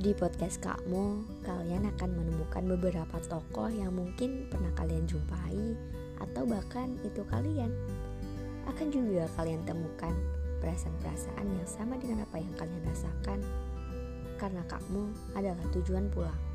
Di podcast Kakmo, kalian akan menemukan beberapa tokoh yang mungkin pernah kalian jumpai atau bahkan itu kalian. Akan juga kalian temukan perasaan-perasaan yang sama dengan apa yang kalian rasakan karena Kakmo adalah tujuan pulang.